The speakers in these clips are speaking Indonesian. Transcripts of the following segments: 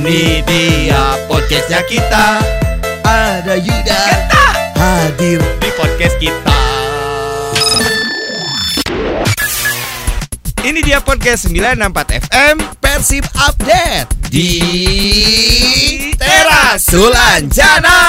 Ini dia podcastnya kita. Ada Yuda. Hadir di podcast kita. Ini dia podcast 964 FM Persib Update Di Teras Sulanjana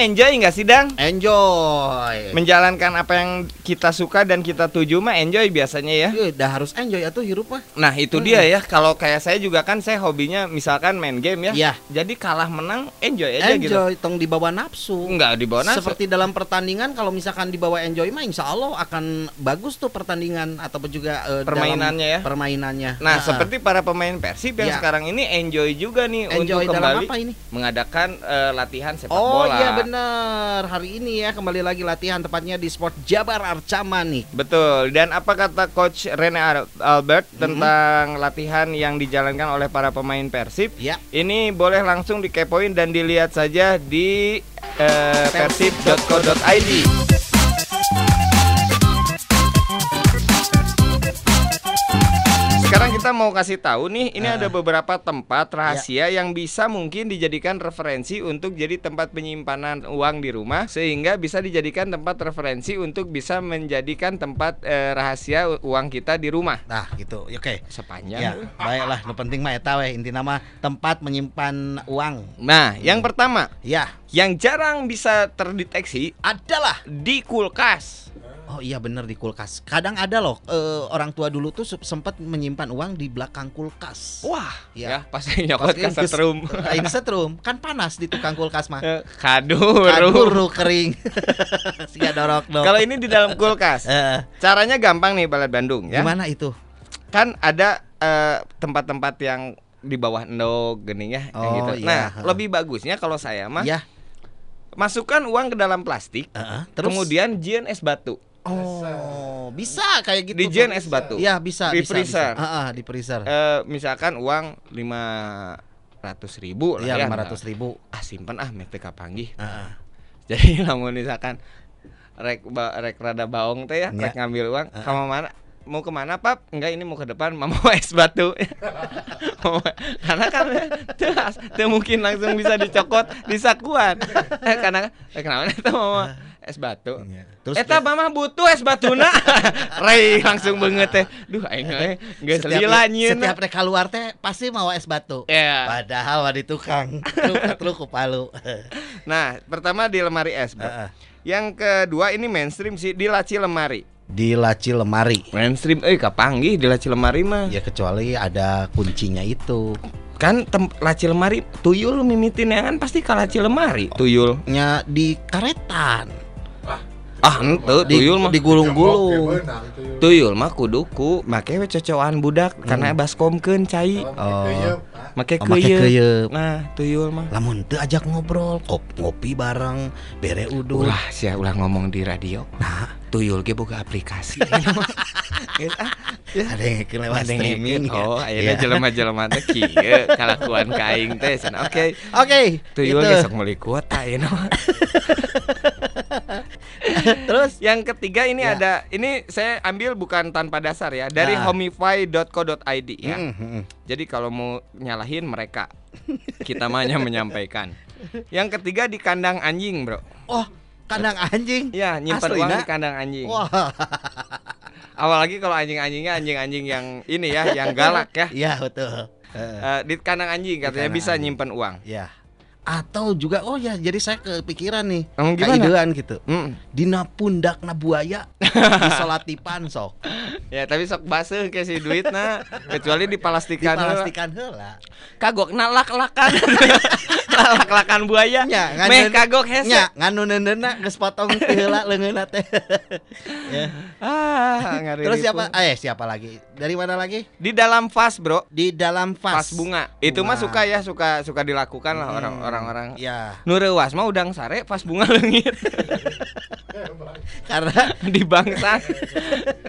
enjoy nggak sih Dang? Enjoy. Menjalankan apa yang kita suka dan kita tuju mah enjoy biasanya ya Ya, udah harus enjoy atau hirup mah. Nah itu dia ya Kalau kayak saya juga kan saya hobinya misalkan main game ya Iya. Jadi kalah menang enjoy aja gitu Enjoy, tong dibawa nafsu. Enggak di bawah nafsu. Seperti dalam pertandingan kalau misalkan dibawa enjoy mah insya Allah akan bagus tuh pertandingan ataupun juga dalam Permainannya ya. Permainannya. Nah Ah, seperti para pemain Persib yang Iya. sekarang ini enjoy juga nih enjoy untuk kembali apa ini? mengadakan eh, latihan sepak Oh bola. iya bener Hari ini ya kembali lagi latihan tepatnya di Sport Jabar Arca nih. Betul. Dan apa kata coach Rene Albert Mm-hmm. tentang latihan yang dijalankan oleh para pemain Persib? Ya. Ini boleh langsung dikepoin dan dilihat saja di eh, persib.co.id. Sekarang kita mau kasih tahu nih, ini Ah. ada beberapa tempat rahasia yang bisa mungkin dijadikan referensi untuk jadi tempat penyimpanan uang di rumah sehingga bisa dijadikan tempat referensi untuk bisa menjadikan tempat eh, rahasia uang kita di rumah. Nah gitu. Oke. Sepanjang. Ya, baiklah, nu penting mah eta we inti nama tempat menyimpan uang. Nah, yang pertama, Ya, yang jarang bisa terdeteksi adalah di kulkas. Oh iya bener di kulkas. Kadang ada loh eh, orang tua dulu tuh se- sempat menyimpan uang di belakang kulkas. Wah, Ya. ya, pasti nyokot ke setrum. Ini setrum kan panas di tukang kulkas mah. Eh, Kadur. Kaduru kering. Siga dorok dong. Kalau ini di dalam kulkas. Eh, Caranya gampang nih Balad Bandung ya. gimana itu? Kan ada eh, tempat-tempat yang di bawah endog gini ya Oh, gitu. iya. Nah, lebih bagusnya kalau saya mah Ya. masukkan uang ke dalam plastik, Heeh, terus kemudian jian es batu. Oh, bisa kayak gitu. Di jian es batu. Iya, bisa, Di bisa, freezer. bisa. Heeh, di freezer. Eh, misalkan uang lima ratus ribu lah Iya, ya. lima ratus ribu. Ah simpen ah mete panggih. Heeh. Jadi lamun misalkan rek ba, rek rada baong teh ya, Ya. rek ngambil uang, kamu mana? Mau ke mana pap? Enggak ini mau ke depan, mama mau es batu. Mau- karena kan tuh, tuh mungkin langsung bisa dicokot di sakuan. Eh, karena eh, kenapa itu mama es batu? Iya. Terus Eta mama butuh es batuna. Rey langsung banget teh. Duh aing ge geus setiap, lila nyieun. setiap rek keluar teh pasti mau es batu. Ya. Padahal mah di tukang. Terus ku palu. Nah, pertama di lemari es, Bro. Heeh. Yang kedua ini mainstream sih di laci lemari. Di laci lemari. Mainstream, eh kapanggih di laci lemari mah. Ya kecuali ada kuncinya itu. Kan tem- laci lemari tuyul mimitin ya kan pasti ke laci lemari tuyul. Nya di karetan. Ah, ente Di, tuyul mah. digulung-gulung. Tuyul mah kuduku make we cocokan budak karena baskomkeun cai. Oh, Make Oh, keuyeuk. Nah, tuyul mah. lamun teu ajak ngobrol, kop- ngopi bareng, bere uduk. Ulah sia ulah ngomong di radio. Nah, tuyul ge boga aplikasi. Geus, ah, Ada yang kelewat ada yang streaming. ngikut. Oh, ya. akhirnya Iya. jelema-jelema teh kieu kalakuan ka aing teh. Oke. Oke, Tuyul itu. ge sok meuli kuota ya mah. Terus Yang ketiga ini Ya. ada ini saya ambil bukan tanpa dasar ya dari Nah. homify.co.id ya. Mm, mm, mm. Jadi kalau mau nyalahin mereka kita mah hanya menyampaikan. Yang ketiga di kandang anjing, Bro. Oh, kandang anjing. Ya, nyimpan uang di kandang anjing. Wah. Apalagi kalau anjing-anjingnya anjing-anjing yang ini ya, yang galak ya. Iya, betul. Eh, di kandang anjing katanya kandang bisa anjing. nyimpan uang. Ya. Atau juga oh ya, jadi saya kepikiran nih. Emang gimana? Kaidean gitu. Mm. Dina pundakna buaya disolatipan sok. Ya, tapi sok baseuh ke si duitna, kecuali dipalastikan. Dipalastikan heula. Kagok nalak-lakan. Lak-lakan buaya. Nya, Meh kagok hese. Nya, nganu neundeuna geus potong heula leungeunna teh. ya. Ah, Terus siapa? Eh, siapa lagi? Dari mana lagi? Di dalam vas, Bro. Di dalam vas. Vas bunga. Itu mah Bunga. suka ya, suka suka dilakukan lah Hmm, orang- orang-orang. Ya, Nu reuwas mah udang sare pas bunga leungit. karena di bangsa.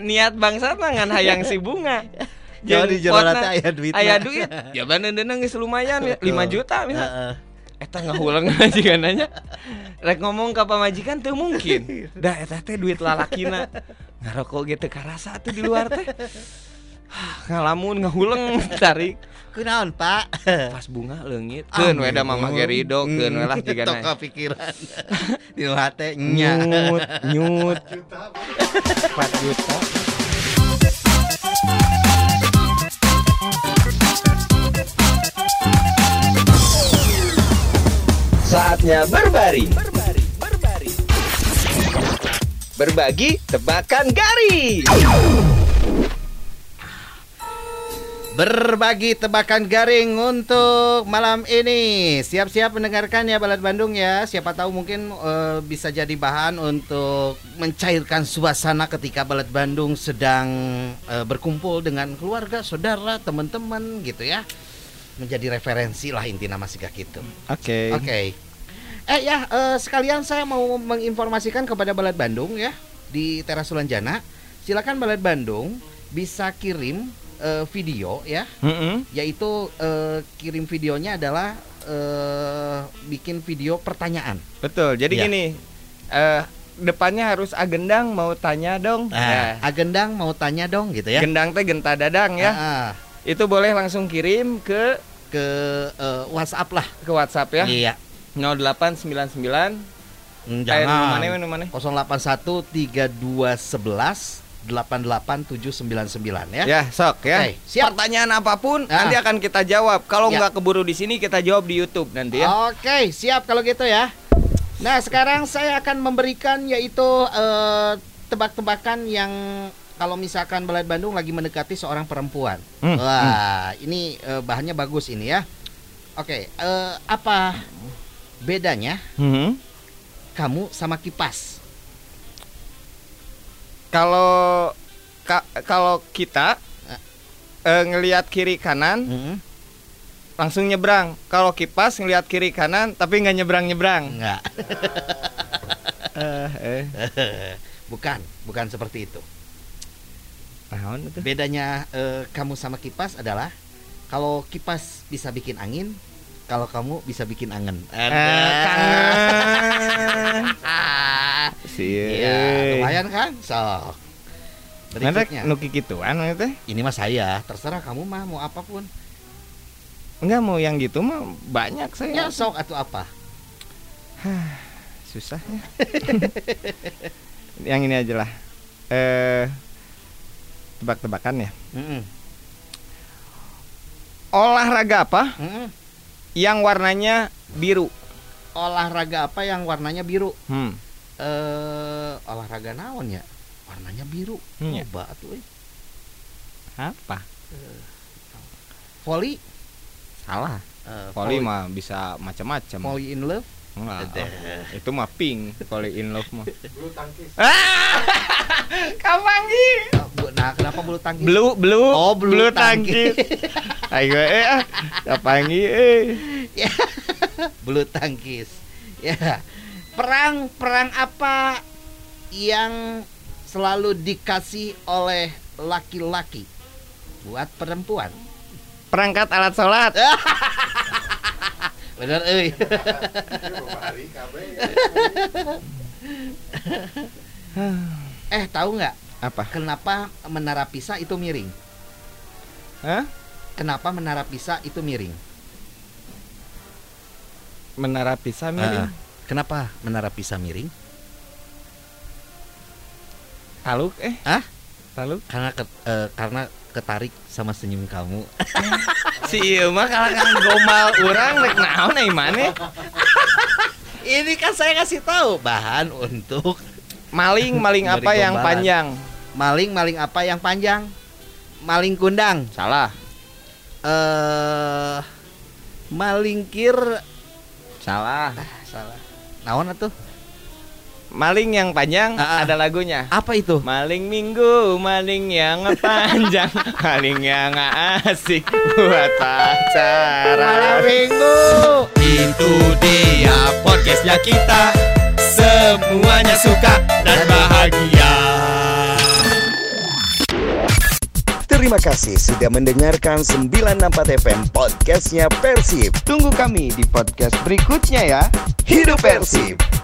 Niat bangsa mah ngan hayang si bunga. Jauh di Jeung jelema potna teh aya duitna. Aya duit. Ya bandeundeuna geus lumayan ya, 5 juta misal. Eta ngahuleng majikananya. Rek ngomong ka pamajikan teu mungkin. Dah eta teh duit lalakina. ngarokok gitu karasa tuh di luar teh ngalamun ngahuleng tarik Kunaon, Pak? pas bunga leungit keun we da mama Gerido keun we lah jiga Tok na kepikiran. Di hate nya. nyut nyut 4 juta Saatnya berbaring. Berbagi tebakan garis. Berbagi tebakan garing untuk malam ini. Siap-siap mendengarkan ya Balad Bandung ya. Siapa tahu mungkin eh, bisa jadi bahan untuk mencairkan suasana ketika Balad Bandung sedang eh, berkumpul dengan keluarga, saudara, teman-teman gitu ya. Menjadi referensi lah inti nama sigah gitu. Oke. Oke. Eh ya, eh, sekalian saya mau menginformasikan kepada Balad Bandung ya di Teras Sulanjana. Silakan Balad Bandung bisa kirim eh, video ya, Mm-mm. yaitu eh, kirim videonya adalah eh, bikin video pertanyaan. Betul. Jadi Iya. gini, eh depannya harus agendang mau tanya dong. Nah, Ya. Agendang mau tanya dong gitu ya. Gendang teh genta dadang ya. Ah, ah. Itu boleh langsung kirim ke ke eh, WhatsApp lah. ke WhatsApp ya. Iya. 0899 Hmm, eh, nu Jangan. mana nu mana? 081 3211 88799 ya. Ya, sok ya. Oke, siap. Pertanyaan apa pun Ah. nanti akan kita jawab. Kalau Ya. nggak keburu di sini kita jawab di YouTube nanti ya. Oke, siap kalau gitu ya. Nah, sekarang saya akan memberikan yaitu eh, tebak-tebakan yang kalau misalkan Balad Bandung lagi mendekati seorang perempuan. Hmm, Wah, ini eh, bahannya bagus ini ya. Oke, eh, apa bedanya Mhm. kamu sama kipas? Kalau ka- kalau kita eh, ngelihat kiri kanan Hmm, langsung nyebrang. Kalau kipas ngelihat kiri kanan tapi nggak nyebrang nyebrang. enggak. Eh, eh. bukan, bukan seperti itu. Naon itu? Bedanya eh, kamu sama kipas adalah kalau kipas bisa bikin angin, kalau kamu bisa bikin angen. Eh, kangen. Si. Iya, lumayan kan? Sok. Berikutnya. nu kikituan teh. Ini mah saya, terserah kamu mah mau apa pun. Enggak mau yang gitu mah banyak saya. Ya sok atau apa? Susahnya. yang ini aja lah. Eh tebak-tebakan ya. Mm-mm. Olahraga apa Mm-mm. yang warnanya biru? Olahraga apa yang warnanya biru? Hmm. Eh, olahraga naon ya? Warnanya biru. Hmm, ya. Coba tuh. eh. Apa? Volley. Salah. Eh, Volley mah bisa macam-macam. Volley in love. Enggak. Ada. Itu mah pink, volley in love mah. Ah! Kapangi? Ah, bu- Nah, kenapa bulu tangkis? Blue, blue, Oh, bulu tangkis. Ayo eh ah, kapangi eh. bulu tangkis. Ya. Perang perang apa yang selalu dikasih oleh laki-laki buat perempuan? Perangkat alat sholat. Bener euy. eh, tahu nggak Apa? kenapa menara Pisa itu miring? Hah? Kenapa menara Pisa itu miring? Menara Pisa miring. Ah, kenapa menara Pisa miring? Taluk eh? Hah? Taluk? Karena ke- eh, karena ketarik sama senyum kamu. Si ieu mah kalangan gomal urang rek naon ai maneh? Ini kan saya kasih tahu bahan untuk Maling, maling apa yang gombalan. panjang? maling-maling apa yang panjang? Maling kundang. Salah. Eh malingkir Salah. salah. Naon atuh? Maling yang panjang ah. ada lagunya. Apa itu? Maling minggu, maling yang panjang, maling yang asik buat pacaran. minggu. Itu dia podcastnya kita Semuanya suka dan bahagia Terima kasih sudah mendengarkan 94 FM podcastnya Persib. Tunggu kami di podcast berikutnya ya. Hidup Persib!